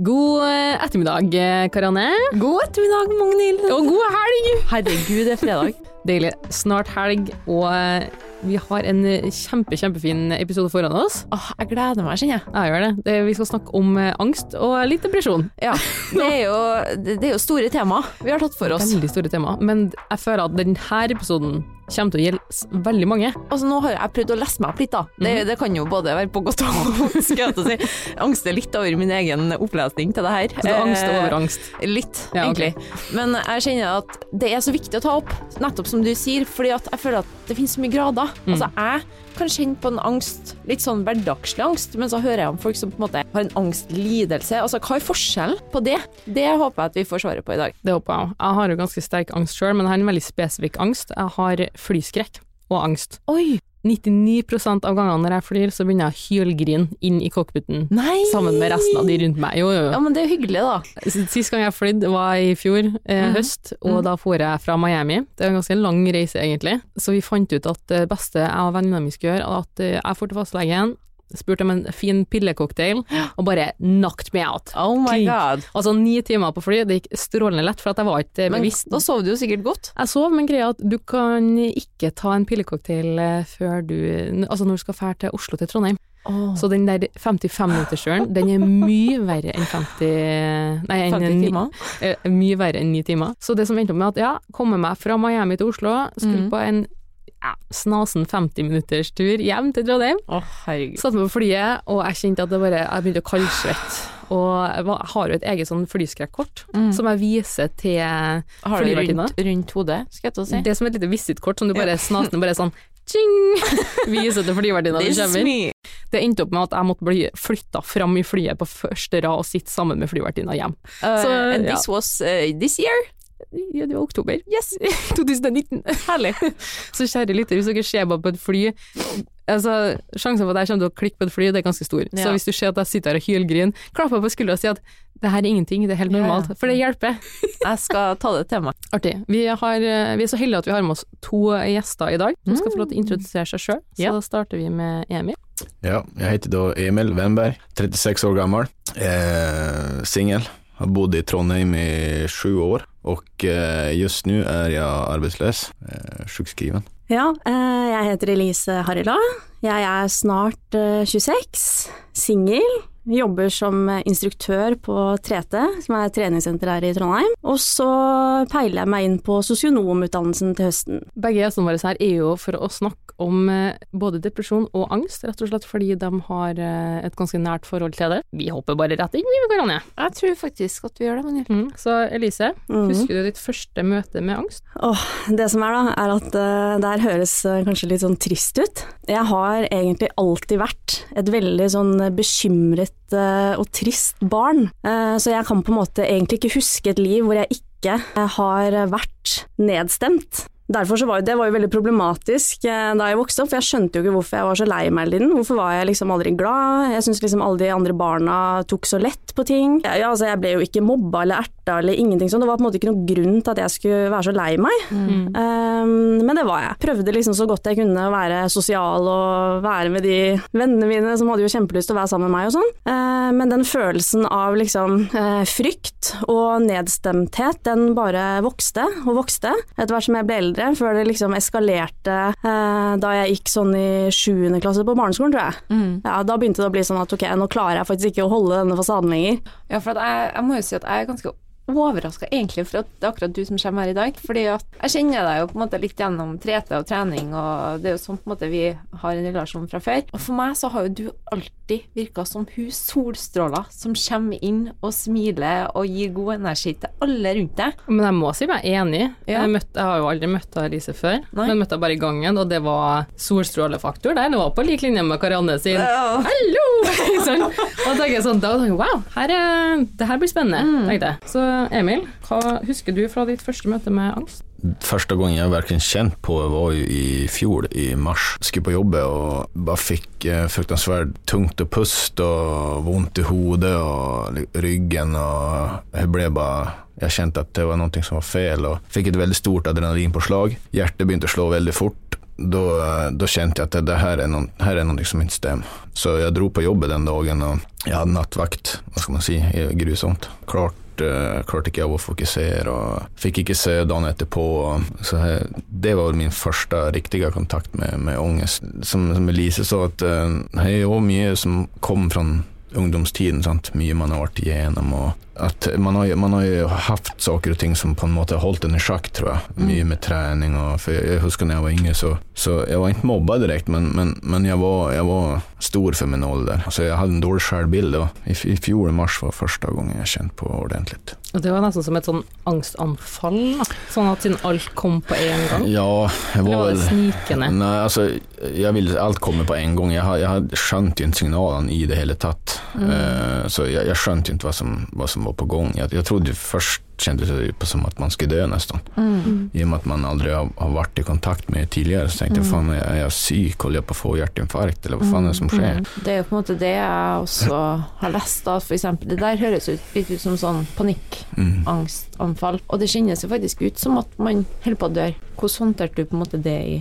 God eh, ettermiddag, eh, Karianne. God ettermiddag, Magnhild. Og god helg! Herregud, det er fredag. Deilig. Snart helg, og eh, vi har en eh, kjempe, kjempefin episode foran oss. Åh, jeg gleder meg, kjenner jeg. Jeg gjør det. Vi skal snakke om eh, angst og litt depresjon. Ja, det er jo, det er jo store tema vi har tatt for oss. Veldig store tema. Men jeg føler at denne episoden kommer til å gjelde veldig mange. Altså, nå har jeg prøvd å lese meg opp litt, da. Det, det kan jo både være på godt og vondt, skal jeg til å si. Angster litt over min egen opplesning til det her. Så det er angst over angst. Litt, Ja, egentlig. egentlig. Men jeg kjenner at det er så viktig å ta opp, nettopp som du sier, fordi at jeg føler at det finnes så mye grader. Mm. Altså, jeg kan kjenne på en angst, litt sånn hverdagslig angst, men så hører jeg om folk som på en måte har en angstlidelse. Altså, hva er forskjellen på det? Det håper jeg at vi får svaret på i dag. Det håper jeg. Jeg har jo ganske sterk angst sjøl, men jeg har en veldig spesifikk angst. Jeg har flyskrekk og angst. Oi! 99% av gangene når jeg flyr, så begynner jeg å hylgrine inn i cockpiten. Nei! Sammen med resten av de rundt meg. Jo, jo, jo. Ja, men det er hyggelig, da. Sist gang jeg flydde var i fjor, eh, mm. høst, og mm. da for jeg fra Miami. Det er en ganske lang reise, egentlig. Så vi fant ut at det beste jeg og venninna mi skulle gjøre, at eh, jeg dro til fastlegen, spurte om en fin pillecocktail, og bare knocked me out. Oh my god. Altså ni timer på fly, det gikk strålende lett, for at jeg var ikke Men da sov du jo sikkert godt. Jeg sov, men greia at du kan ikke ta en pillecocktail eh, før du Altså når du skal fære til Oslo til Trondheim. Så den der 55-minutterskjøren, den er mye verre enn 50 Nei, 50 ni- timer. eh, mye verre enn 9 timer. Så det som endte opp med at ja, komme meg fra Miami til Oslo, skulle mm. på en ja, snasen 50 minutters tur hjem til Trondheim. Å, herregud. Satt meg på flyet, og jeg kjente at det bare, jeg begynte å kaldsvette. Og jeg har jo et eget sånn flyskrekkort Mm. som jeg viser til Har du flyvertinna. rundt, rundt hodet, skal jeg til å si. Det er som et lite visittkort som du bare snasende bare sånn tjing, viser til flyvertinna du kommer. me. Det endte opp med at jeg måtte bli flytta fram i flyet på første rad og sitte sammen med flyvertinna hjem. Uh, Så, and ja. this was uh, this year? Ja, det var oktober. Yes. 2019. Herlig. Så kjære lytter, hvis dere ser meg på et fly altså, Sjansen for at jeg kommer til å klikke på et fly, det er ganske stor. Så hvis du ser at jeg sitter her og hylgriner, klapp meg på skuldra og si at det her er ingenting, det er helt Ja, ja. normalt. For det hjelper. Jeg skal ta det til meg. Artig. Vi, har, eh, vi er så heldige at vi har med oss to gjester i dag, som skal få lov til å introdusere seg sjøl. Så Ja. da starter vi med Emil. Ja, jeg heter da Emil Wennberg, 36 år gammel, eh, singel, har bodd i Trondheim i sju år och eh, just nu är jag arbetslös, eh, sjukskriven. Ja, eh, jeg heter Elise Harila. Jeg er snart eh, 26, singel. Jobber som instruktør på 3T, som er et treningssenter her i Trondheim. Og så peiler jeg meg inn på sosionomutdannelsen til høsten. Begge gjestene våre her er jo for å snakke om eh, både depresjon og angst, rett og slett fordi de har eh, et ganske nært forhold til det. Vi hopper bare rett inn, vi, Karianne. Jeg tror faktisk at vi gjør det, Magnhild. Mm. Så Elise, mm. husker du ditt første møte med angst? Åh, det som er da, er at uh, det her høres kanskje litt sånn trist ut. Jeg har egentlig alltid vært et veldig sånn bekymret eh, og trist barn. Eh, så jeg kan på en måte egentlig ikke huske et liv hvor jeg ikke eh, har vært nedstemt. Derfor så var jo, Det var jo veldig problematisk da jeg vokste opp, for jeg skjønte jo ikke hvorfor jeg var så lei meg hele tiden. Hvorfor var jeg liksom aldri glad? Jeg syns liksom alle de andre barna tok så lett på ting. Ja, altså Jeg ble jo ikke mobba eller erta eller ingenting sånn. Det var på en måte ikke noen grunn til at jeg skulle være så lei meg. Um, men det var jeg. Prøvde liksom så godt jeg kunne å være sosial og være med de vennene mine som hadde jo kjempelyst til å være sammen med meg og sånn. Uh, men den følelsen av liksom uh, frykt og nedstemthet, den bare vokste og vokste etter hvert som jeg ble eldre, før det liksom eskalerte uh, da jeg gikk sånn i sjuende klasse på barneskolen, tror jeg. Mm. Ja, da begynte det å bli sånn at ok, nå klarer jeg faktisk ikke å holde denne fasaden lenger. Ja, for jeg, jeg må jo si at jeg er ganske overraska egentlig for at det er akkurat du som kommer her i dag. Fordi at jeg kjenner deg jo på en måte litt gjennom 3T og trening, og det er jo sånn på en måte vi har en relasjon fra før. Og for meg så har jo du alltid virka som hun solstråler som kommer inn og smiler og gir god energi til alle rundt deg. Men jeg må si meg enig. Ja. Jeg, møtte, jeg har jo aldri møtt Elise før, Nei. men møtte henne bare i gangen, og det var solstrålefaktor der. Det var på lik linje med Karianne sin Ja. Og da tenker jeg sånn, da tenker jeg, wow, her er, det her blir spennende, tenkte jeg. Så Emil, hva husker du fra ditt første møte med angst? Første gang jeg virkelig kjente på var jo i fjor, i mars. Skulle på jobb og bare fikk fryktelig tungt å puste og vondt i hodet og ryggen og jeg ble bare Jeg kjente at det var noe som var fel og fikk et veldig stort adrenalinpåslag. Hjertet begynte å slå veldig fort. Då, da, kjente jeg at det, det her, er noe, her er noe som ikke stemmer. Så jeg dro på jobb den dagen, og jeg hadde nattvakt, hva skal man si, grusomt. Klart uh, klarte ikke jeg å fokusere, og fikk ikke se dagen etterpå. Så jeg, det var min første riktige kontakt med, med angst. Som, som Elise sa, at uh, det er jo mye som kom fra ungdomstiden. Sant? Mye man har vært igjennom. og at man har, man har jo hatt saker og ting som på en måte har holdt en i sjakk, tror jeg. Mye med trening. Og, for jeg, jeg husker da jeg var yngre, så, så jeg var ikke mobba direkte, men, men, men jeg, var, jeg, var, stor for min alder. Altså, jeg hadde en dårlig selvbilde. I, I fjor i mars var første gang jeg kjente på ordentlig. Og Det var nesten som et sånn angstanfall? Sånn at siden alt kom på en gang? Ja, jeg var, Eller var det snikende? Nei, altså, jeg ville alt komme på en gang. Jeg, jeg skjønte ikke signalene i det hele tatt. Mm. Uh, så jeg, jeg, skjønte ikke hva som, hva som var på gang. Jeg, jeg trodde først kjentes det som at man skulle dø, nesten. Mm. I og med at man aldri har, har, vært i kontakt med tidligere. Så tenkte mm. faen, er jeg syk, holder jeg på å få hjerteinfarkt, eller hva faen er det som mm. skjer? Mm. Det jo på en måte det jeg også har lest, da, for eksempel. Det der høres ut, litt ut som sånn panikkangstanfall. Og det kjennes jo faktisk ut som at man holder på å dø. Hvordan håndterte du på en måte det i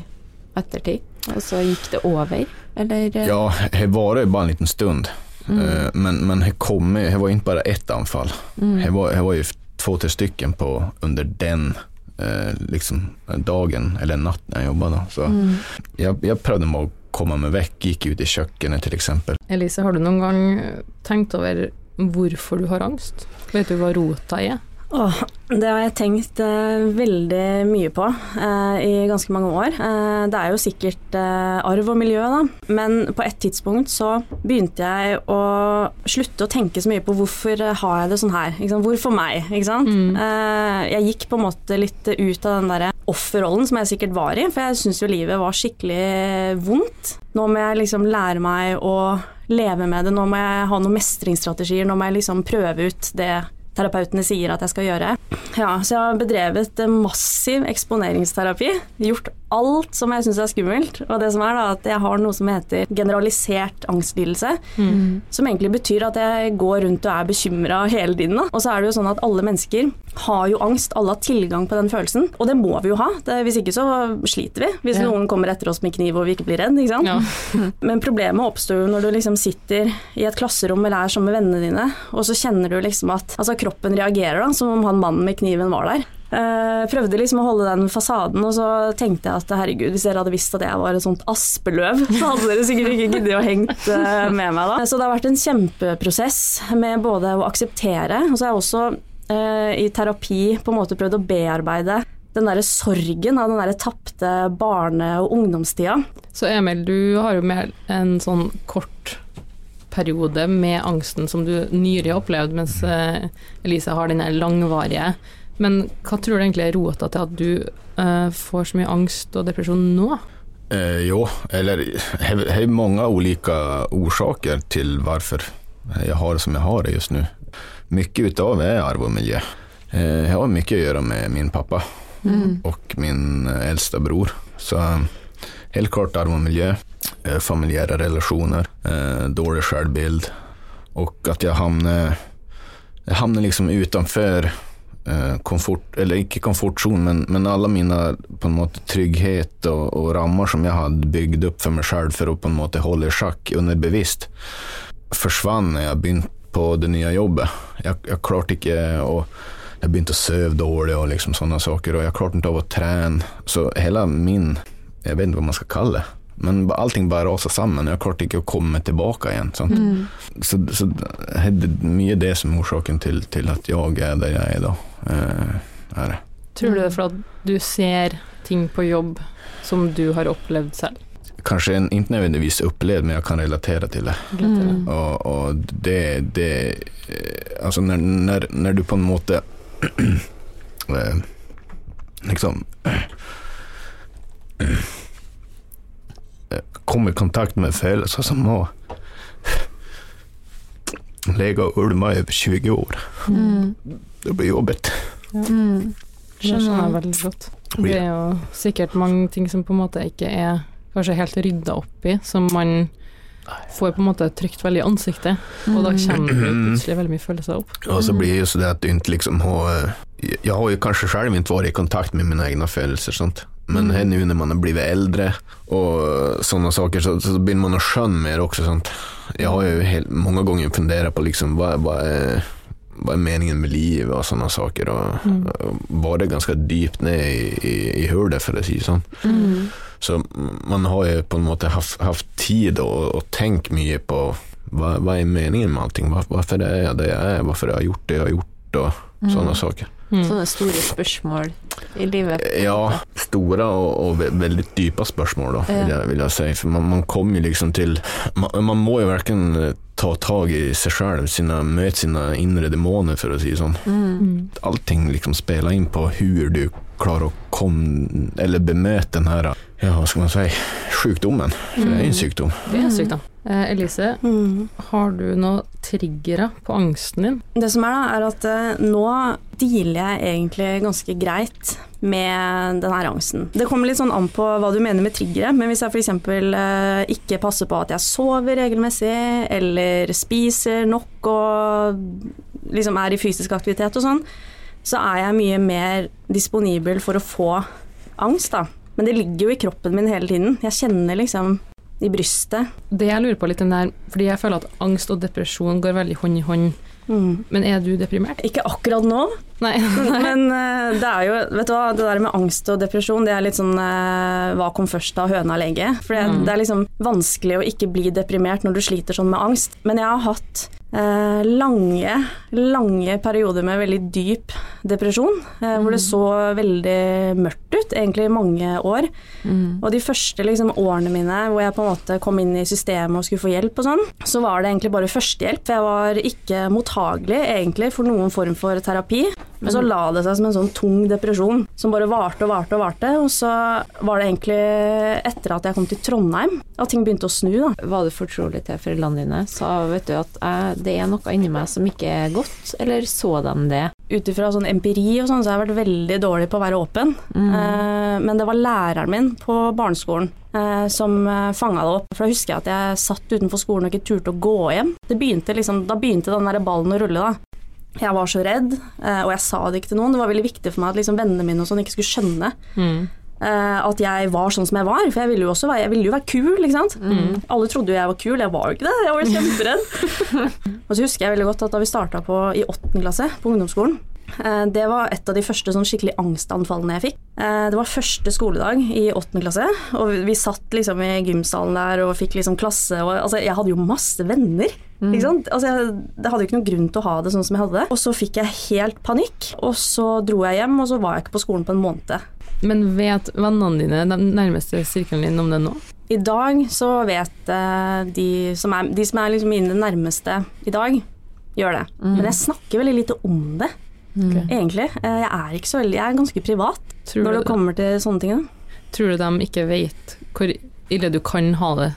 ettertid? så gikk det over, eller? Ja, var jo bare en liten stund. Mm. Men, men det kom, jeg var ikke bare ett anfall. Mm. Jeg, var, jeg var jo två-tre stycken på under den eh, liksom, dagen eller natten jeg jobba. Så mm. jeg, jeg prøvde å komme meg vekk, gikk ut i kjøkkenet f.eks. Elise, har du noen gang tenkt over hvorfor du har angst? Vet du hva rota er? Åh, det har jeg tenkt eh, veldig mye på eh, i ganske mange år. Eh, det er jo sikkert arv og miljø, da. Men på et tidspunkt så begynte jeg å slutte å tenke så mye på hvorfor har jeg det sånn her. Hvorfor meg? Ikke sant? Mm. jeg gikk på en måte litt ut av den derre offerrollen som jeg sikkert var i, for jeg syns jo livet var skikkelig vondt. Nå må jeg liksom lære meg å leve med det, nå må jeg ha noen mestringsstrategier, nå må jeg liksom prøve ut det terapeutene sier at jeg skal gjøre. Ja, så jeg har bedrevet massiv eksponeringsterapi. Gjort alt som jeg syns er skummelt. Og det som er da, at jeg har noe som heter generalisert angstlidelse. Mm. Som egentlig betyr at jeg går rundt og er bekymra hele tiden. Da. Og så er det jo sånn at alle mennesker har jo angst. Alle har tilgang på den følelsen. Og det må vi jo ha. Det, hvis ikke så sliter vi. Hvis ja. noen kommer etter oss med kniv og vi ikke blir redd, ikke sant. Ja. Men problemet oppstår jo når du liksom sitter i et klasserom eller er sammen med vennene dine, og så kjenner du liksom at altså kroppen reagerer da, som om han mannen med kniven var der. Uh, prøvde liksom å holde den fasaden, og så tenkte jeg at herregud, hvis dere hadde visst at jeg var et sånt aspeløv, så hadde dere sikkert ikke giddet å hengt uh, med meg da. Så det har vært en kjempeprosess med både å akseptere, og så har jeg også uh, i terapi på en måte prøvd å bearbeide den derre sorgen av den derre tapte barne- og ungdomstida. Så Emil, du har jo mer en sånn kort periode med angsten som du nylig har opplevd, mens Elise har den langvarige. Men hva tror du egentlig er rota til at du uh, får så mye angst og depresjon nå? Eh, jo, eller det er mange ulike årsaker til hvorfor jeg har det som jeg har det just nå. Mye av det er arv og miljø. Eh, jeg har mye å gjøre med min pappa mm. og min eldste bror. Så helt klart arv og miljø, eh, familiære relasjoner, eh, dårlig selvbilde, og at jeg havner, jeg havner liksom utenfor Eh, komfort, eller ikke komfortzon, men, men, alle mine på en måte trygghet og, og, rammer som jeg hadde bygd opp for meg selv for å på en måte holde i sjakk underbevisst, forsvant når jeg begynte på det nye jobbet. Jeg, jeg klarte ikke å Jeg begynte å sove dårlig og liksom sånne saker, og jeg klarte ikke av å trene. Så hele min Jeg vet ikke hva man skal kalle det men allting bare raser sammen. Jeg klarte ikke å komme tilbake igjen. Mm. Så, så det er mye det som er årsaken til, til, at jeg er der jeg er da. Eh, er. Tror du det er for at du ser ting på jobb som du har opplevd selv? Kanskje en, ikke nødvendigvis opplevd, men jeg kan relatere til det. Mm. Og, og, det, det eh, Altså, når, når, når, du på en måte eh, Liksom kom i kontakt med følelser som må ligge og ulme over 20 år. Mm. Det blir jobbet. Ja. Mm. Det skjønner jeg veldig godt. Det er jo sikkert mange ting som på en måte ikke er kanskje helt rydda opp i, som man får på en måte trykt veldig i ansiktet, og da kommer det plutselig veldig mye følelser opp. Og så blir det jo så det at du ikke liksom har Jeg har jo kanskje selv ikke vært i kontakt med mine egne følelser, sant? Men mm. nu när man har blivit äldre och sådana saker så, så blir man att skön mer också. Sånt. Jag har ju helt, många gånger funderat på liksom, vad, vad, är, vad är meningen med livet och sådana saker. Och, mm. och var det ganska djupt ner i, i, i hullet för att säga så. Mm. Så man har ju på något sätt haft, haft tid och, och tänkt mycket på vad, vad är meningen med allting? Var, varför är jag det jag är? Varför har jag gjort det jag har gjort? Och mm. sådana saker. Mm. Sånne store spørsmål i livet? Ja, store og, og veldig dype spørsmål, da, vil, jeg, vil jeg si. For man, man kommer jo liksom til man, man, må jo verken eh, ta tak i seg sjøl, møte sine indre demoner, for å si det sånn. Mm. Allting liksom spiller inn på hvor du klarer å komme, eller bemøte den her ja, hva skal man si, sykdommen. For det er en mm. sykdom. Det er en sykdom. Eh, Elise, mm. har du noen triggere på angsten din? Det som er da, er at eh, nå dealer jeg egentlig ganske greit med den her angsten. Det kommer litt sånn an på hva du mener med triggere, men hvis jeg f.eks. Eh, ikke passer på at jeg sover regelmessig, eller spiser nok og liksom er i fysisk aktivitet og sånn, så er jeg mye mer disponibel for å få angst, da. Men det ligger jo i kroppen min hele tiden. Jeg kjenner liksom i brystet. Det jeg lurer på litt om der, fordi jeg føler at angst og depresjon går veldig hånd i hånd. Mm. Men er du deprimert? Ikke akkurat nå. Nei. Men uh, det er jo, vet du hva, det der med angst og depresjon, det er litt sånn uh, hva kom først av høna eller egget? For det, mm. det, er liksom vanskelig å ikke bli deprimert når du sliter sånn med angst. Men jeg har hatt uh, lange, lange perioder med veldig dyp depresjon, eh, hvor det mm. så veldig mørkt ut, egentlig i mange år. Mm. Og de første liksom, årene mine hvor jeg på en måte kom inn i systemet og skulle få hjelp og sånn, så var det egentlig bare førstehjelp. For jeg var ikke mottagelig egentlig for noen form for terapi. Men så la det seg som en sånn tung depresjon som bare varte og varte og varte. Og så var det egentlig etter at jeg kom til Trondheim at ting begynte å snu, da. Var du fortrolig til foreldrene dine? Sa vet du at jeg, det er noe inni meg som ikke er godt, eller så de det? Ut ifra sånn empiri og sånn, så har jeg vært veldig dårlig på å være åpen. Mm. Eh, men det var læreren min på barneskolen eh, som eh, fanga det opp. For da husker jeg at jeg satt utenfor skolen og ikke turte å gå hjem. Begynte liksom, da begynte den der ballen å rulle, da. Jeg var så redd, eh, og jeg sa det ikke til noen. Det var veldig viktig for meg at liksom vennene mine og sånn ikke skulle skjønne. Mm. Uh, at jeg var sånn som jeg var, for jeg ville jo også være, jeg ville jo være kul, ikke sant. Mm. Alle trodde jo jeg var kul, jeg var jo ikke det, jeg var kjemperedd. og så husker jeg veldig godt at da vi starta i åttende klasse på ungdomsskolen, det var et av de første sånn skikkelig angstanfallene jeg fikk. Uh, det var første skoledag i åttende klasse, og vi satt liksom i gymsalen der og fikk liksom klasse og Altså, jeg hadde jo masse venner. Mm. Ikke sant? Altså, jeg, det hadde jo ikke noen grunn til å ha det sånn som jeg hadde det. Og så fikk jeg helt panikk, og så dro jeg hjem, og så var jeg ikke på skolen på en måned. Men vet vennene dine, de nærmeste sirkelen din, om det nå? I dag så vet uh, de som er, de som er liksom mine nærmeste i dag, gjør det. Mm. Men jeg snakker veldig lite om det, okay. egentlig. Uh, jeg er ikke så veldig Jeg er ganske privat Tror når det, det kommer til sånne ting. Tror du de ikke vet hvor ille du kan ha det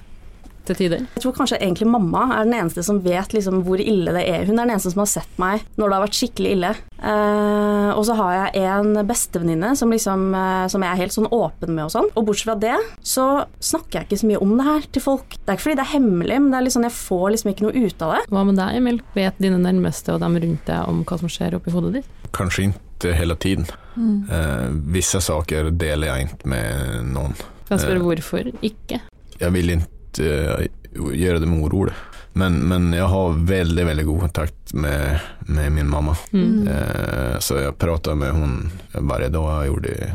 til tider. Jeg tror kanskje egentlig mamma er den eneste som vet liksom hvor ille det er. Hun er den eneste som har sett meg når det har vært skikkelig ille. Uh, og så har jeg en bestevenninne som, liksom, uh, som jeg er helt sånn åpen med og sånn. Og bortsett fra det, så snakker jeg ikke så mye om det her til folk. Det er ikke fordi det er hemmelig, men det er liksom, jeg får liksom ikke noe ut av det. Hva med deg, Emil? Vet dine nærmeste og dem rundt deg om hva som skjer oppi hodet ditt? Kanskje ikke hele tiden. Mm. Uh, visse saker deler jeg ikke med noen. Kan jeg spørre hvorfor ikke? Jeg vil ikke uh, gjøre med orolig. Men, men, jeg har veldig veldig god kontakt med, med min mamma. Mm. Uh, så jeg prater med henne hver dag. Gjort det i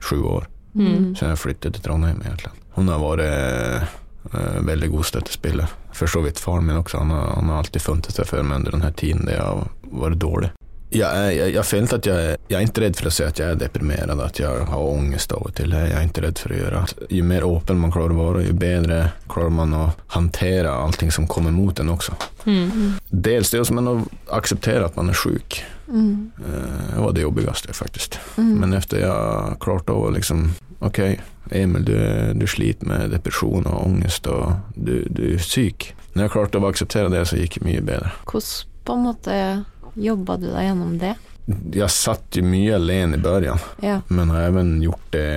sju år. Mm. Så jeg flyttet til Trondheim, egentlig. Hun har vært uh, veldig god støttespiller. For så vidt faren min også. Han har, han har alltid funnet seg for meg under denne tiden det har vært dårlig. Jag, jeg, jeg, følte at jeg, jeg er ikke redd for å si at jeg er deprimert, at jeg har ångest av og til. Jeg er ikke redd for å gjøre. Jo mer åpen man klarer å være, jo bedre klarer man å håndtere allting som kommer mot en også. Mm. Dels det men å akseptere at man er syk. Mm. Det var det jobbigste, faktisk. Mm. Men etter jeg klarte å liksom Ok, Emil, du, du sliter med depresjon og ångest, og du, du er syk. Når jeg klarte å akseptere det, så gikk det mye bedre. Hvordan på en måte Jobba du deg gjennom det? Jeg satt jo mye alene i begynnelsen, ja. men har også gjort det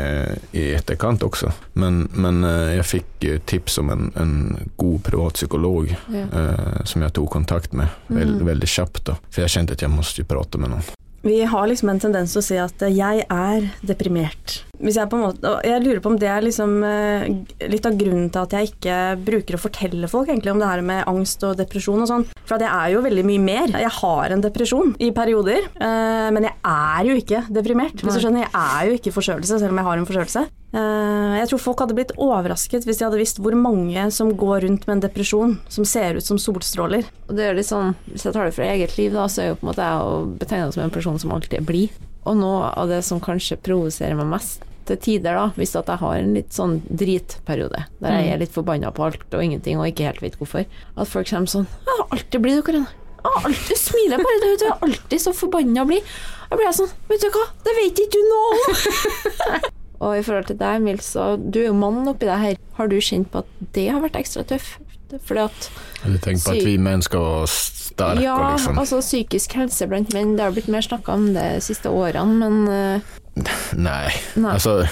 i etterkant også. Men, men eh, jeg fikk tips om en, en god privat psykolog ja. eh, som jeg tok kontakt med veldig, mm. veldig kjapt. For jeg kjente at jeg måtte prate med noen. Vi har liksom en tendens til å si at jeg er deprimert. Hvis jeg på en måte, jeg lurer på om det er liksom eh, litt av grunnen til at jeg ikke bruker å fortelle folk egentlig om det her med angst og depresjon og sånn. For jeg er jo veldig mye mer. Jeg har en depresjon i perioder, eh, men jeg er jo ikke deprimert. Hvis du skjønner, jeg er jo ikke forkjølelse, selv om jeg har en forkjølelse. Eh, Jeg tror folk hadde blitt overrasket hvis de hadde visst hvor mange som går rundt med en depresjon som ser ut som solstråler. Og det er litt sånn, Hvis jeg tar det fra eget liv, da, så er jo på en måte jeg å betegne som en person som alltid er blid. Og noe av det som kanskje provoserer meg mest til tider, da, hvis at jeg har en litt sånn dritperiode, der jeg er litt forbanna på alt og ingenting og ikke helt vet hvorfor, at folk kommer sånn 'Jeg har alltid blid, du, Karianne'. Ja, alltid smiler bare, du, du er alltid så forbanna blid. Da blir jeg sånn, vet du hva, det vet ikke du noe om! og i forhold til deg, Emil, så du er jo mannen oppi det her. Har du kjent på at det har vært ekstra tøff? Fordi at Du tenker på at vi mennesker var sterke ja, og liksom altså psykisk helse blant menn, det har blitt mer snakka om det de siste årene, men Nej, Nei. alltså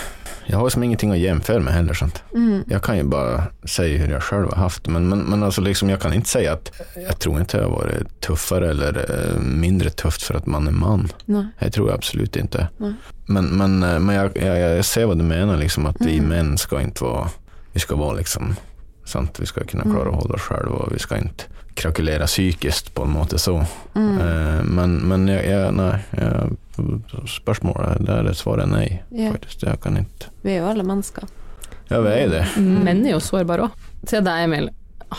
jag har som ingenting att jämföra med heller. Sant? mm, Jag kan ju bara säga hur jag själv har haft men, men, men alltså liksom, jag kan inte säga att jag tror inte jag har varit tuffare eller eh, mindre tufft för att man är man. Nej. Det tror jag absolut inte. Nej. Men, men, eh, men jag, jag, jag ser vad du menar, liksom, att vi Mm. män ska inte vara, vi ska vara liksom, sant? vi ska kunna klara Mm. att hålla oss själva och vi ska inte krakulera psykisk, på en måte så. Mm. Eh, Men, men jeg, jeg, nei, jeg, spørsmålet der er svaret nei, yeah. faktisk. Jeg kan ikke Vi er jo alle mennesker. Ja, vi er det. Menn er jo sårbare òg. Til deg, Emil.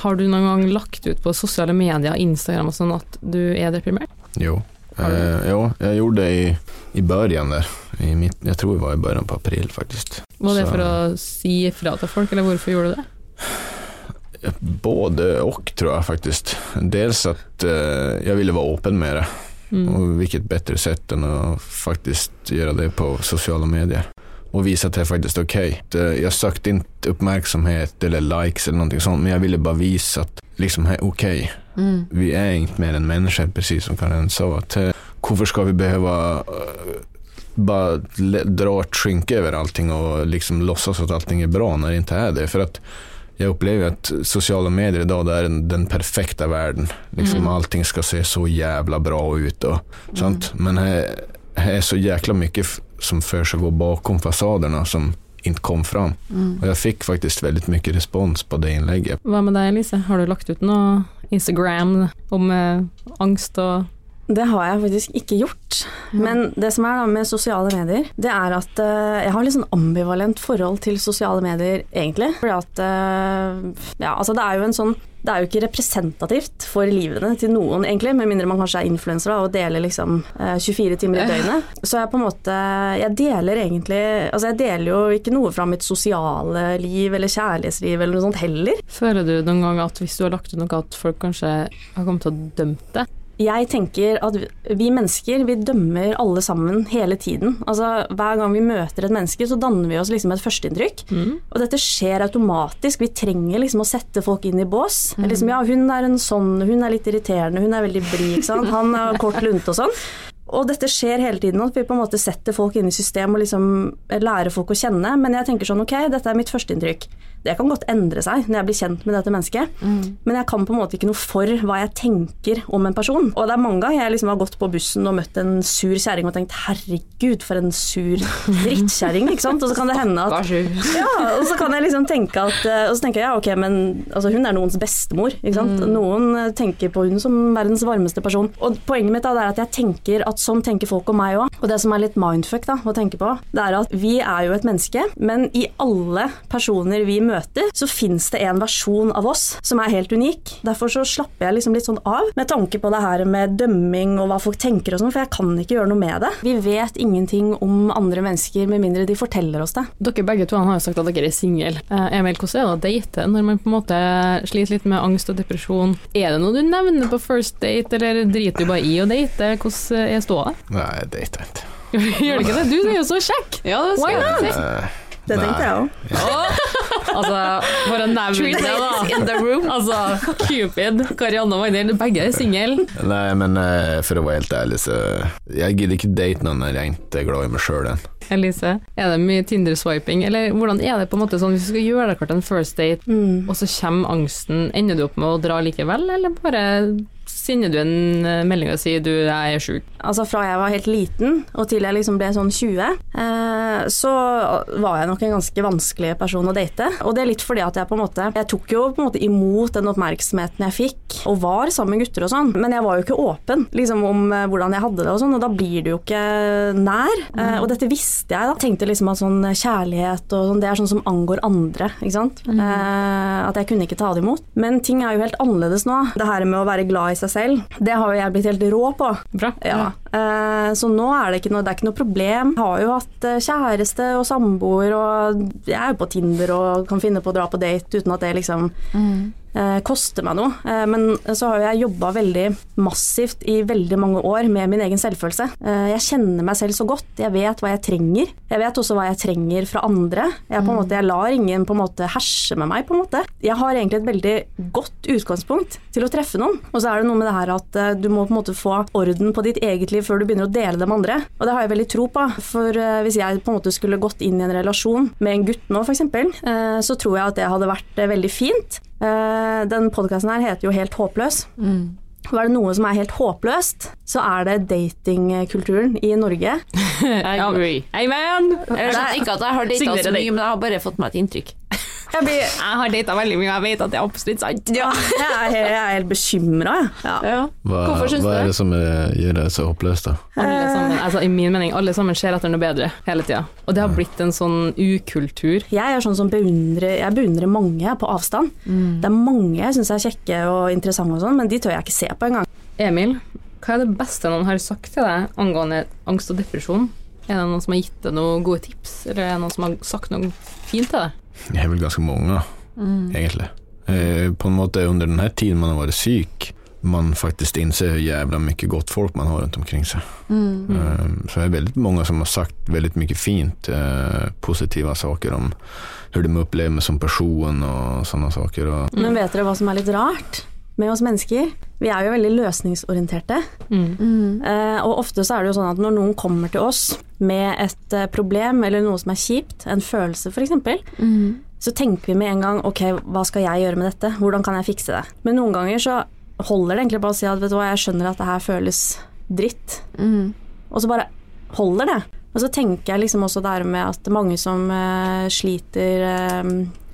Har du noen gang lagt ut på sosiale medier, Instagram og sånn, at du er deprimert? Jo. Eh, jo, jeg gjorde det i, i børjen der. I mitt, jeg tror det var i børjen på april, faktisk. Var det Så- for å si ifra til folk, eller hvorfor gjorde du det? Både och tror jag faktiskt. Dels att eh, jag ville vara öppen med det. Mm. Och vilket bättre sätt än att faktiskt göra det på sociala medier. Och visa att det är faktiskt okej. Jeg Jag sökte inte uppmärksamhet eller likes eller någonting sånt, men jag ville bara visa att liksom, hej, okej, Mm. vi är inte mer än människor, precis som Karin sa. Att, eh, varför ska vi behöva uh, bara dra ett skynke över allting och liksom låtsas att allting är bra när det inte är det? För att jag opplever at sosiale medier idag det er den, den verden. världen. Liksom Mm. Allting skal se så jævla bra ut. Og, sant? Men det er så jækla mye som gå bakom fasadene, som ikke kom fram. Mm. Og jeg fikk faktisk veldig mye respons på det innlegget. Hva med deg, Elise? Har du lagt ut noe Instagram om eh, angst og Det har jeg faktisk ikke gjort. Men det som er da med sosiale medier, det er at eh, jeg har litt sånn ambivalent forhold til sosiale medier, egentlig. Fordi at eh, Ja, altså det er jo en sånn det er jo ikke representativt for livene til noen, egentlig, med mindre man kanskje er influenser og deler liksom eh, 24 timer i døgnet. Så jeg på en måte Jeg deler egentlig Altså, jeg deler jo ikke noe fra mitt sosiale liv eller kjærlighetsliv eller noe sånt heller. Føler du noen gang at hvis du har lagt ut noe, at folk kanskje har kommet til å dømme det? Jeg tenker at vi mennesker, vi dømmer alle sammen hele tiden. Altså, hver gang vi møter et menneske, så danner vi oss liksom et førsteinntrykk. Mm. Og dette skjer automatisk. Vi trenger liksom å sette folk inn i bås. Liksom, ja, hun er en sånn, hun er litt irriterende, hun er veldig blid, ikke sant. Han har kort lunte og sånn. Og dette skjer hele tiden, at vi på en måte setter folk inn i system og liksom lærer folk å kjenne. Men jeg tenker sånn, ok, dette er mitt førsteinntrykk. Det kan godt endre seg når jeg blir kjent med dette mennesket. Mm. Men jeg kan på en måte ikke noe for hva jeg tenker om en person. Og det er mange ganger jeg liksom har gått på bussen og møtt en sur kjerring og tenkt herregud, for en sur drittkjerring, ikke sant. Og så kan det hende at ja, og så kan jeg liksom tenke at eh, Og så tenker jeg ja, ok, men altså, hun er noens bestemor, ikke sant. Noen eh, tenker på hun som verdens varmeste person. Og poenget mitt da, det er at jeg tenker at sånn tenker folk om meg òg. Og det som er litt mindfuck da, å tenke på, det er at vi er jo et menneske, men i alle personer vi møter, så fins det en versjon av oss som er helt unik. Derfor så slapper jeg liksom litt sånn av med tanke på det her med dømming og hva folk tenker og sånn, for jeg kan ikke gjøre noe med det. Vi vet ingenting om andre mennesker med mindre de forteller oss det. Dere begge to har jo sagt at dere er single. Eh, Emil, hvordan er det å date når man på en måte sliter litt med angst og depresjon? Er det noe du nevner på first date, eller driter du bare i å date? Hvordan er ståa? Nei, det dejtar ikke Gjør det ikke det? Du er jo så kjekk! Ja, det Why not? Eh, Det tenkte jeg òg. Altså, bare nevn det, da. in the room. Altså, Cupid, Karianne og Magnhild, begge er single. Nei, men uh, for å være helt ærlig, så Jeg gidder ikke date noen jeg ikke er glad i meg sjøl än. Elise, er det mye Tinder-swiping, eller hvordan er det på en måte sånn hvis du skal gjøre deg klart en first date, Mm. og så kommer angsten, ender du opp med å dra likevel, eller bare sender du en eh, melding og sier du, jeg er sjuk? Altså fra jeg var helt liten og til jeg liksom ble sånn 20, eh, så var jeg nok en ganske vanskelig person å date. Og det er litt fordi at jeg på en måte Jeg tok jo på en måte imot den oppmerksomheten jeg fikk, og var sammen med gutter og sånn, men jeg var jo ikke åpen liksom om eh, hvordan jeg hadde det og sånn, og da blir du jo ikke nær. Eh, og dette visste jeg, da. Tenkte liksom at sånn kjærlighet og sånn, det er sånn som angår andre, ikke sant. Eh, at jeg kunne ikke ta det imot. Men ting er jo helt annerledes nå. Det her med å være glad i seg selv, det har jo jeg blitt helt rå på. Bra. Ja. Eh, så nå er det ikke noe, det er ikke noe problem. Jeg har jo hatt eh, kjæreste og samboer, og jeg er jo på Tinder og kan finne på å dra på date uten at det liksom eh, koster meg noe. Eh, men så har jeg jobba veldig massivt i veldig mange år med min egen selvfølelse. Eh, jeg kjenner meg selv så godt. Jeg vet hva jeg trenger. Jeg vet også hva jeg trenger fra andre. Jeg, på en måte, jeg lar ingen på en måte herse med meg, på en måte. Jeg har egentlig et veldig godt utgangspunkt til å treffe noen. Og så er det noe med det her at eh, du må på en måte få orden på ditt eget liv før du begynner å dele det med andre. Og det har jeg veldig tro på. For eh, hvis jeg på en måte skulle gått inn i en relasjon med en gutt nå, f.eks., uh, så tror jeg at det hadde vært eh, veldig fint. Eh, den podkasten her heter jo Helt håpløs. Og er det noe som er helt håpløst, så er det datingkulturen i Norge. I Agree. Amen! Jeg skjønner ikke at jeg har data så mye, men jeg har bare fått meg et inntrykk. Jeg, blir, Jeg har data veldig mye, og jeg vet at det er absolutt sant. ja, jeg er, helt- jeg er helt bekymra, jeg. Ja. Ja. Hva, hva er det? som er, gjør det så håpløst, da? Alle sammen, altså I min mening, alle sammen ser etter noe bedre hele tida. Og det har blitt en sånn ukultur. Jeg er sånn som beundrer Jeg beundrer mange på avstand. Det er mange jeg syns er kjekke og interessante og sånn, men de tør jeg ikke se på engang. Emil, hva er det beste noen har sagt til deg angående angst og depresjon? Er det noen som har gitt deg noen gode tips, eller er det noen som har sagt noe fint til deg? Det er vel ganske mange, egentlig. Eh, på en måte under den här tiden man har vært syk, man faktisk innser hvor jævla mye godt folk man har rundt omkring seg. Eh, så det er veldig mange som har sagt veldig mye fint, eh, positiva saker om hvordan de opplever meg som person og sånne saker. Og, Men vet dere hva som er litt rart med oss mennesker? Vi er jo veldig løsningsorienterte. Mm. Mm. og ofte så er det jo sånn at når noen kommer til oss med et eh, problem eller noe som er kjipt, en følelse f.eks., så tenker vi med en gang ok, hva skal jeg gjøre med dette, hvordan kan jeg fikse det? Men noen ganger så holder det egentlig bare å si at vet du hva, jeg skjønner at det her føles dritt, og så bare holder det. Og så tenker jeg liksom også det her med at mange som eh, sliter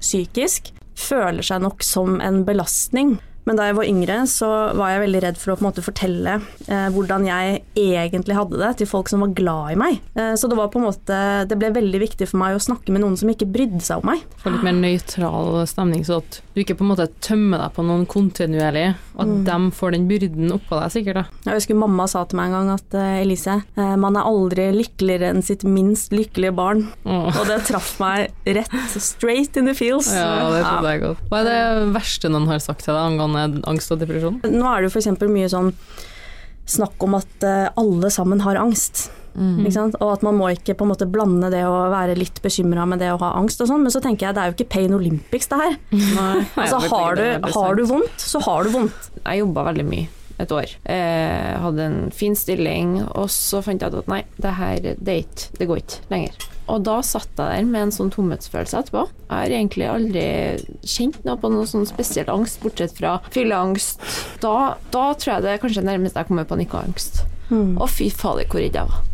psykisk, føler seg nok som en belastning. Men da jeg var yngre, så var jeg veldig redd for å på en måte fortelle eh, hvordan jeg egentlig hadde det til folk som var glad i meg. Eh, så det var på en måte Det ble veldig viktig for meg å snakke med noen som ikke brydde seg om meg. Få litt mer nøytral stemning, så at du ikke på en måte tømmer deg på noen kontinuerlig, og at de får den byrden oppå deg, sikkert. da. Jeg husker mamma sa til meg en gang at eh, Elise, eh, man er aldri lykkeligere enn sitt minst lykkelige barn. Oh. Og det traff meg rett straight in the feels. Ja, det trodde jeg godt. Hva er det verste noen har sagt til deg angående angst og depresjon? Nå er det jo f.eks. mye sånn snakk om at eh, alle sammen har angst. Ikke sant? Og at man må ikke på en måte blande det å være litt bekymra med det å ha angst og sånn, men så tenker jeg det er jo ikke Pain Olympics det her. Altså har du, har du vondt, så har du vondt. Jeg jobba veldig mye et år. Jeg hadde en fin stilling, og så fant jeg ut at nei, det her det, er ikke, det går ikke lenger. Og da satt jeg der med en sånn tomhetsfølelse etterpå. Jeg har egentlig aldri kjent noe på noe sånn spesiell angst, bortsett fra fylleangst. Da, da tror jeg det er kanskje nærmest jeg kommer panikkangst. Å, fy fader, hvor redd jeg var.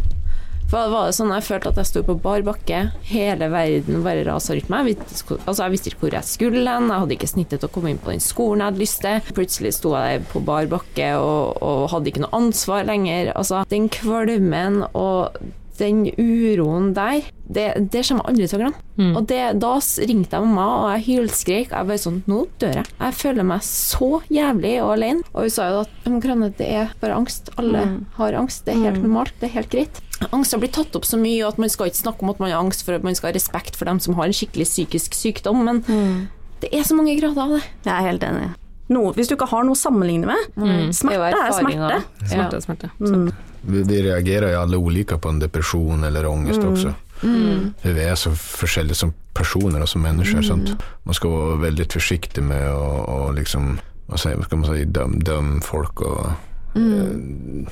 For da var det sånn Jeg følte at jeg sto på bar bakke, hele verden bare rasa rundt meg. Jeg visste, altså, jeg visste ikke hvor jeg skulle hen, jeg hadde ikke snittet til å komme inn på den skolen jeg hadde lyst til. Plutselig sto jeg på bar bakke og, og hadde ikke noe ansvar lenger. Altså, den kvalmen og den uroen der, det, det kommer jeg aldri til å glemme. Mm. Og det, da ringte jeg mamma, og jeg hylskrek. Jeg bare sånn Nå dør jeg. Jeg føler meg så jævlig og alene. Og hun sa jo at «Men det er bare angst. Alle har angst. Det er helt normalt. Det er helt greit. Angst har blitt tatt opp så mye, og at man skal ikke snakke om at man har angst for at man skal ha respekt for dem som har en skikkelig psykisk sykdom, men det er så mange grader av det. Jeg er helt enig. Noe, hvis du ikke har noe å sammenligne med. Mm. Smerte er smerte. smerte. er Smerte, smerte. Mm. vi, vi reagerer jo alle ulike på en depresjon eller ångest også. Mm. Vi er så forskjellige som personer og som mennesker. Sant? Man skal være veldig forsiktig med å, å liksom, hva sier- hva skal man si, dømme døm folk. Og, mm.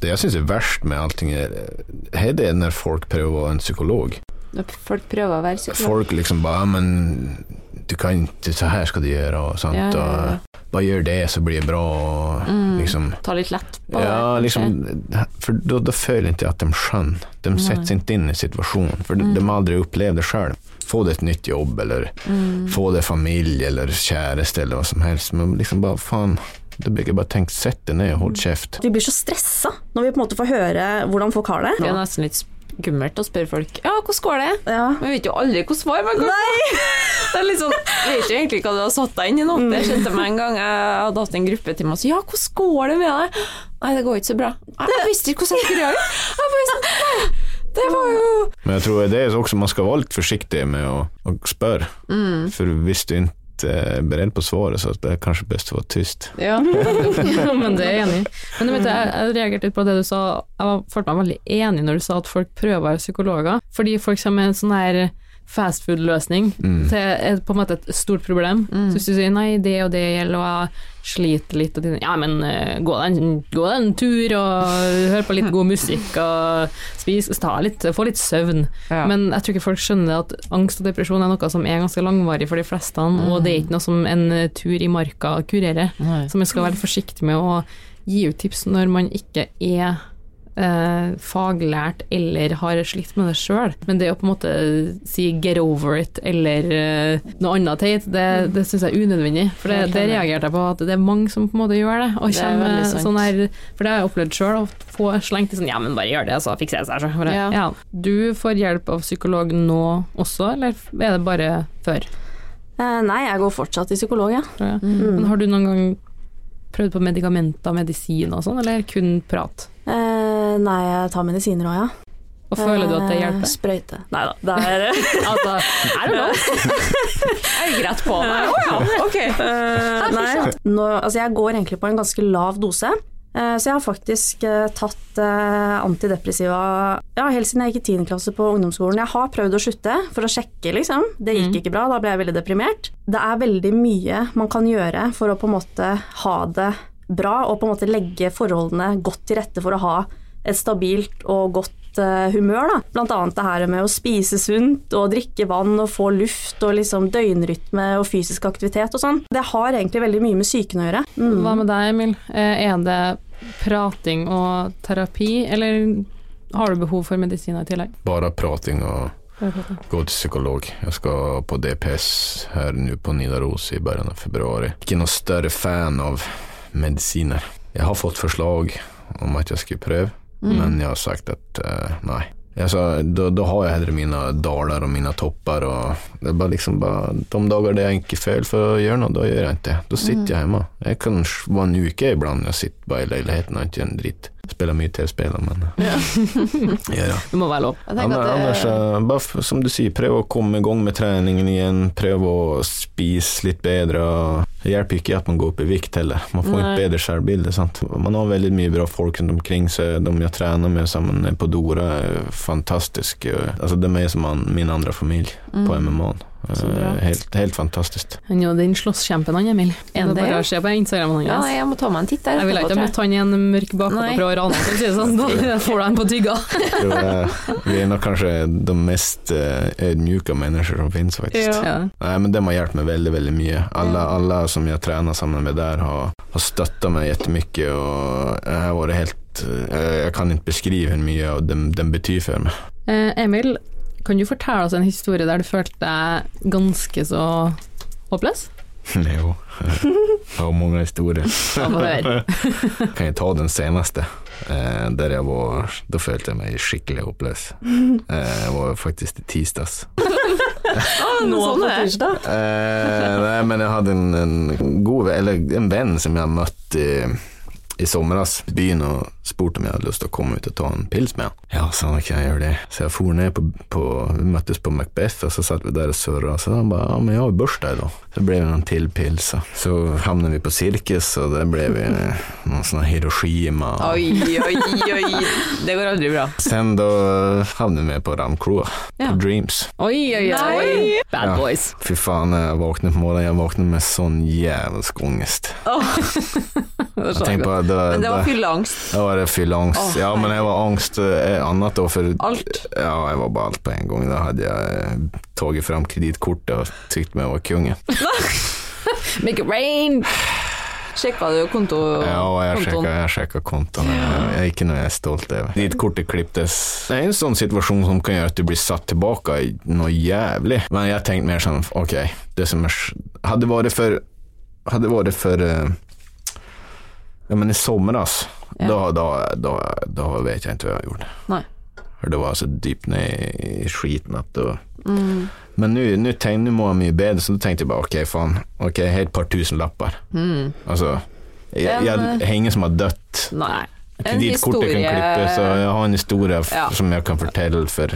det jeg syns er verst med allting, er, er det når folk prøver å være en psykolog. Folk prøver å være psykolog. Folk liksom bare men du kan ikke, så her skal du gjøre, og sånt. Ja, ja, ja. Bare gjør det, så blir det bra. Og liksom Ta litt lett på Ja, det. liksom, for da, da føler ikke at de skjønner. De setter seg ikke inn i situasjonen, for de, de har aldri opplevd det sjøl. Få deg et nytt jobb, eller få deg familie eller kjæreste, eller hva som helst. Men liksom bare faen, da blir jeg bare tenkt sett det ned og hold kjeft. Vi blir så stressa når vi på en måte får høre hvordan folk har det. Det er nesten litt skummelt å spørre folk Ja, hvordan går det? Ja. Men vi vet jo aldri hvordan svar man kan få. Det er litt sånn, Jeg vet jo egentlig hva du har satt deg inn i nå. Det skjønte meg en gang jeg hadde hatt en gruppe til meg og sa ja, hvordan går det med deg? Nei, det går ikke så bra. Jeg visste ikke hvordan jeg skulle gjøre det. Jeg bare sånn, det var jo Men jeg tror det er også man skal være litt forsiktig med å, å spørre. For hvis du ikke er beredt på svaret, så det er kanskje best å være tyst. Ja. men det er jeg enig i. Men vet jeg, jeg reagerte litt på det du sa, jeg var, følte meg veldig enig når du sa at folk prøver å være psykologer, fordi folk som er sånn her fastfood-løsning til et, på en måte et stort problem. Så hvis du sier nei, det og det gjelder, og jeg sliter litt, og de, ja, men eh, gå deg en, gå deg en tur og hør på litt god musikk og spis, ta litt, få litt søvn. Ja. Men jeg tror ikke folk skjønner at angst og depresjon er noe som er ganske langvarig for de fleste, og det er ikke noe som en eh, tur i marka kurerer. Nei. Så man skal være forsiktig med å gi ut tips når man ikke er eh, faglært eller har slitt med det sjøl. Men det å på en måte si 'get over it' eller eh, noe annet teit, det, det syns jeg er unødvendig. For det, det reagerte jeg på, at det er mange som på en måte gjør det. Og er kommer sånn her, for det har jeg opplevd sjøl, å få slengt i sånn 'ja, men bare gjør det, så fikser det seg'. Så. Ja. ja. Du får hjelp av psykolog nå også, eller er det bare før? Eh, nei, jeg går fortsatt til psykolog, ja. ja. Mm. Men har du noen gang prøvd på medikamenter, medisin og sånn, eller kun prat? Eh, nei, jeg tar medisiner òg, ja. Og føler du at det Eh, hjelper? Sprøyte. Nei da, det er Altså, er det lov? Jeg gikk rett på det. Å ja, ok. Eh, Nei, nå, altså jeg går egentlig på en ganske lav dose. Eh, Så jeg har faktisk eh, tatt eh, antidepressiva ja, helt siden jeg gikk i 10. klasse på ungdomsskolen. Jeg har prøvd å slutte for å sjekke, liksom. Det gikk ikke bra, da ble jeg veldig deprimert. Det er veldig mye man kan gjøre for å på en måte ha det bra, og på en måte legge forholdene godt til rette for å ha et stabilt og godt eh, humør. Da. Blant annet det her med å spise sunt og drikke vann og få luft og liksom døgnrytme og fysisk aktivitet og sånn. Det har egentlig veldig mye med psyken å gjøre. Mm. Hva med deg, Emil? Eh, Er det prating og terapi, eller har du behov for medisiner i tillegg? Bare prating og gå til psykolog. Jeg skal på DPS her nå på Nidaros i begynnelsen av februari. Ikke noe større fan av medisiner. Jeg har fått forslag om at jeg skulle prøve, men jeg har sagt at uh, nei. Jeg sa, da, da har jeg heller mine daler og mine topper. Og det er bare liksom bare, De der jeg ikke føler for å gjøre noe, da gjør jeg ikke det. Da sitter jeg hjemme. Jeg kan være en uke iblant jeg sitter bare i leiligheten og ikke gjør en dritt. Spiller mye TV-spill, men ja, ja. Det må være lov. Ja, men, eh, bare f- som du sier, prøv å komme i gang med treningen igjen. Prøv å spise litt bedre. Det hjelper ikke at man går opp i vikt heller. Man får Nei. et bedre selvbilde. Sant? Man har veldig mye bra folk rundt omkring seg. De jeg trener med sammen på Dora, er fantastiske. Altså, de er som min andre familie på MMA-en. Eh, Helt, helt fantastisk. Han er jo den slåsskjempen han, Emil. Er Det bare å se på Instagramen ja, nei, jeg må ta meg en titt der. Jeg ville ikke ha møtt han i en mørk bakgård fra og han, for å si det sånn. Da får du han på tygga. Eh, vi er nok kanskje de mest uh, ydmyke mennesker som finnes, faktisk. Ja. Ja. Nei, men de har hjulpet meg veldig, veldig mye. Alle, alle som jeg trener sammen med der, har, har støttet meg jettemykke og jeg har vært helt eh, Jeg kan ikke beskrive hvor mye av dem, dem betyr for meg. Eh, Emil, kan du fortelle oss en historie der du følte deg ganske så håpløs? jo, jeg har mange historier. Kan jeg ta den seneste? Eh, der jeg var Da følte jeg meg skikkelig håpløs. Eh, jeg var faktisk i tirsdags. Nå sånn på tirsdag. Eh, nei, men jeg hadde en, en god Eller en venn som jeg møtte i, i byen og spurte om jeg hadde lyst til å komme ut og ta en pils med han. Ja, sa han, kan jeg gjøre det? Så jeg for ned på, på Vi møttes på Macbeth, og så satt vi der og surra. Så han bare ja, men jeg har jo bursdag da. Så ble det noen til pils. Så havnet vi på Sirkus, og der ble vi noen sånne Hiroshima. Oi, oi, oi. Det går aldri bra. Sen da havnet vi på Ramkroa, Ja. på Dreams. Oi, oi, oi. Nei. Bad Ja. boys. Fy faen, jeg våknet på morgenen, jeg våknet med sånn jævelsk angst. Oh. Jeg tenkte på det, Men det var fylleangst. Det var det fylleangst. Oh, ja, men jeg var angst eh, annet da, for Alt. Ja, jeg var bare alt på en gang. Da hadde jeg eh, tatt fram kredittkortet og tykte meg over kongen. Make it rain! Sjekka du konto, Ja, jeg sjekka, jeg sjekka kontoen. Jeg er ikke noe jeg er stolt av. Ditt kortet klipptes. Det er en sånn situasjon som kan gjøre at du blir satt tilbake i noe jævlig. Men jeg tenkte mer sånn, ok, det som er Hadde vært for Hadde vært for eh, Ja, men i somras, Ja. da, da, da, da vet jeg ikke hva jeg har gjort. Nei. For det var så dypt ned i skiten at det var Mm. Men nå nå tenk- nå må jeg mye bedre, så da tenkte jeg bare ok, faen. Ok, helt par tusen lapper. Mm. Jeg, jeg, En, har ingen som har dødd. Nei. En Kredittkortet kan klippe, så jeg har en historie Ja. som jeg kan fortelle for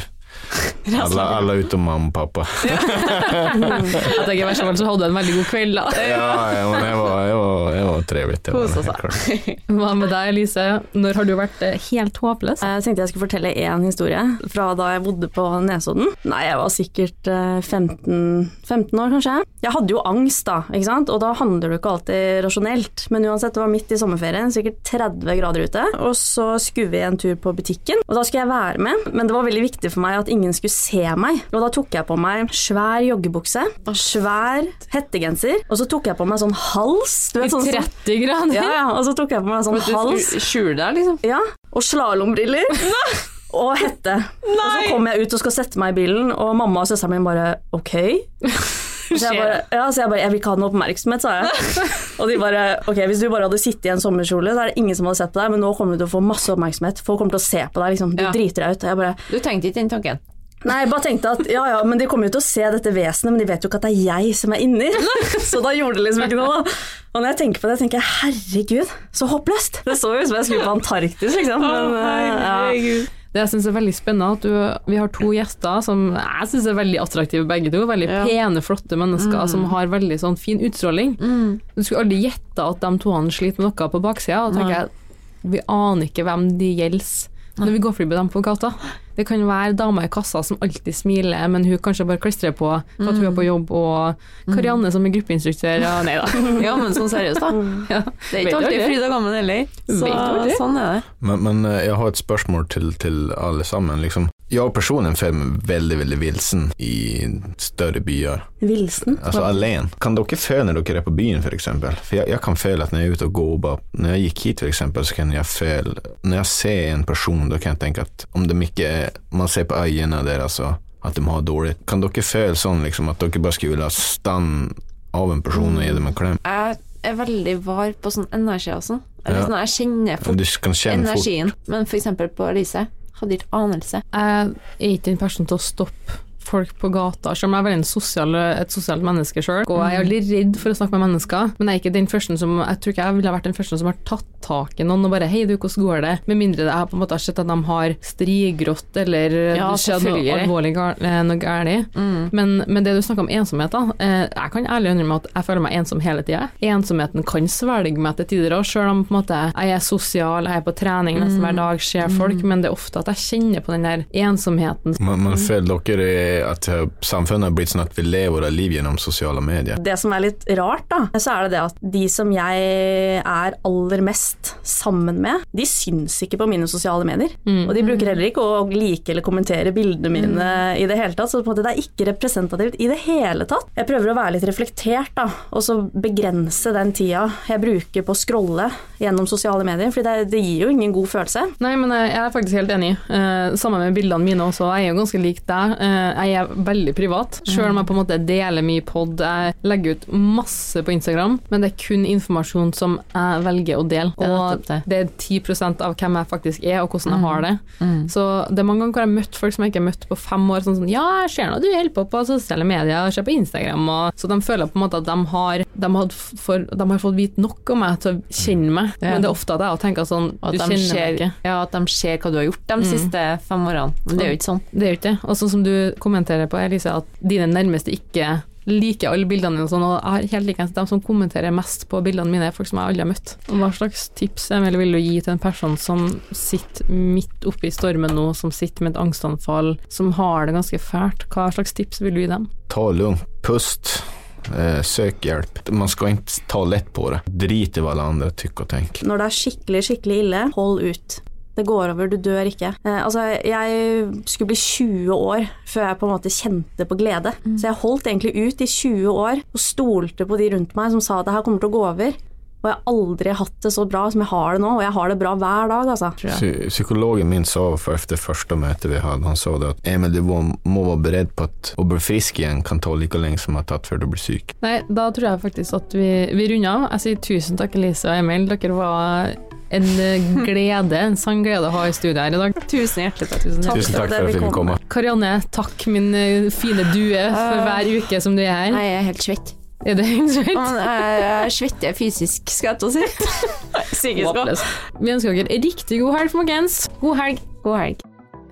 alle, alle utom mamma og pappa. Jeg tenker I verste fall så hadde du en veldig god kveld, da. Ja, ja, men jeg var, jeg var, jeg var trevlig. Det var Kosa seg. Hva med deg, Elise? Når har du vært eh, helt håpløs? Jeg tenkte jeg skulle fortelle én historie fra da jeg bodde på Nesodden. Nei, jeg var sikkert eh, 15, 15 år, kanskje. Jeg hadde jo angst, da, ikke sant? og da handler du ikke alltid rasjonelt. Men uansett, det var midt i sommerferien, sikkert 30 grader ute, og så skulle vi en tur på butikken, og da skulle jeg være med, men det var veldig viktig for meg at ingen skulle se meg, og da tok jeg på meg svær joggebukse, svær hettegenser, og så tok jeg på meg sånn hals, du vet sånn som 30 grader? ja, ja, og så tok jeg på meg sånn hals. skjul deg, liksom. Ja, og slalåmbriller. Og hette. Og så kommer jeg ut og skal sette meg i bilen, og mamma og søsteren min bare ok. Så jeg bare, ja, så jeg bare Jeg vil ikke ha noe oppmerksomhet, sa jeg. Og de bare Ok, hvis du bare hadde sittet i en sommerkjole, så er det ingen som hadde sett på deg, men nå kommer du til å få masse oppmerksomhet. Folk kommer til å se på deg, liksom. Du Ja. driter deg ut. Jeg bare Du tenkte ikke den tanken? Nei, jeg bare tenkte at ja ja, men de kommer jo til å se dette vesenet, men de vet jo ikke at det er jeg som er inni. Så da gjorde det liksom ikke noe, da. Og når jeg tenker på det, tenker jeg herregud, så håpløst. Det så jo ut som jeg skulle på Antarktis, liksom. Men, eh, ja. Det jeg syns er veldig spennende, at du, vi har to gjester som jeg syns er veldig attraktive begge to. Veldig Ja. pene, flotte mennesker som har veldig sånn fin utstråling. Du skulle aldri gjette at de to sliter med noe på baksida. Og tenker jeg, vi aner ikke hvem de gjelder når vi går forbi dem på gata. Det kan være dama i kassa som alltid smiler, men hun kanskje bare klistrer på for at hun er på jobb, og Karianne som er gruppeinstruktør. Ja, nei da. Ja, men sånn seriøst, da. Ja. Det er ikke alltid Frida fryd og gammen heller. Så sånn er det. Men, men eh, jeg har et spørsmål til, til alle sammen. Liksom. Jeg personen føler meg veldig veldig vilsen i større byer. Vilsen. Altså alene. Kan dere føle når dere er på byen, f.eks.? For, eksempel? for jeg, jeg kan føle at når jeg er ute og går bare, Når jeg gikk hit, eksempel, så kan jeg føle Når jeg ser en person, da kan jeg tenke at om de ikke er Man ser på øynene deres og at de har dårlig Kan dere føle sånn liksom at dere bare skulle ville stand av en person og gi dem en klem? Jeg er veldig var på sånn energi og sånn. Eller Ja. sånn, jeg kjenner fort Du kan kjenne fort energien. Men for eksempel på Elise, hadde ikke anelse. Jeg er ikke den personen til å stoppe folk på gata, selv om jeg er veldig en sosial, et sosialt menneske sjøl. Og jeg er aldri redd for å snakke med mennesker, men jeg er ikke den første som Jeg tror ikke jeg ville vært den første som har tatt tak i noen og bare 'hei, du, hvordan går det?' Med mindre jeg på en måte har sett at de har strigrått eller Ja, skjedd noe alvorlig eh, noe galt. Men, men det du snakker om ensomhet, da. Eh, jeg kan ærlig innrømme at jeg føler meg ensom hele tida. Ensomheten kan svelge meg til tider òg, sjøl om på en måte jeg er sosial, jeg er på trening nesten hver dag, ser folk, men det er ofte at jeg kjenner på den der ensomheten. Men, men føler dere at eh, samfunnet har blitt sånn at vi lever av liv gjennom sosiale medier. Det som er litt rart, da, så er det det at de som jeg er aller mest sammen med, de syns ikke på mine sosiale medier. Og de bruker heller ikke å like eller kommentere bildene mine i det hele tatt, så på en måte det er ikke representativt i det hele tatt. Jeg prøver å være litt reflektert, da, og så begrense den tida jeg bruker på å scrolle gjennom sosiale medier, for det, det gir jo ingen god følelse. Nei, men jeg jeg er faktisk helt enig. Eh, sammen med bildene mine også. Jeg er jo ganske lik deg. Eh, jeg er veldig privat, selv om jeg på en måte deler mye pod. Jeg legger ut masse på Instagram, men det er kun informasjon som jeg velger å dele. Og det. er 10% av hvem jeg faktisk er, og hvordan jeg har det. Så det er mange ganger hvor jeg har møtt folk som jeg ikke har møtt på fem år, sånn som Ja, jeg ser nå du holder på på sosiale medier, og ser på Instagram, og Så de føler på en måte at de har, de har, for, de har fått vite nok om meg til å kjenne meg, Ja. men det er ofte at jeg tenker sånn at Du kjenner meg ikke. ja, at de ser hva du har gjort de siste fem årene. Men det er jo ikke sånn. Det er jo ikke det. Og sånn som du kommenterer på, Elise, at dine nærmeste ikke liker alle bildene dine og sånn, og jeg har helt likens de som kommenterer mest på bildene mine, er folk som jeg aldri har møtt. Hva slags tips Emil, vil du gi til en person som sitter midt oppe i stormen nå, som sitter med et angstanfall, som har det ganske fælt? Hva slags tips vil du gi dem? Ta lung. lugnt, pust, eh, søk hjelp. Man skal ikke ta lett på det. Drit i hva alle andre tykker og tenker. Når det er skikkelig, skikkelig ille, hold ut. Det går over, du dør ikke. Eh, altså, jeg skulle bli 20 år før jeg på en måte kjente på glede. Så jeg holdt egentlig ut i 20 år og stolte på de rundt meg som sa at det her kommer til å gå over. Og jeg har aldri hatt det så bra som jeg har det nå, og jeg har det bra hver dag, altså. Psykologen min sa for etter første møte vi hadde, han sa det at Emil, du må, må være beredt på at å bli frisk igjen kan ta like lenge som det har tatt før du blir syk. Nei, da tror jeg faktisk at vi, vi runder av. Jeg sier tusen takk, Elise og Emil. Dere var en eh, glede, en sann glede å ha i studio her i dag. Tusen hjertelig takk. Tusen takk. Tusen takk for at jeg fikk komme. Karianne, takk min eh, fine due for hver uke som du er her. Jeg er helt svett. Er det helt svett? Jeg svetter fysisk, skal jeg til å si. Psykisk òg. Vi ønsker dere riktig god helg, folkens. God helg. God helg.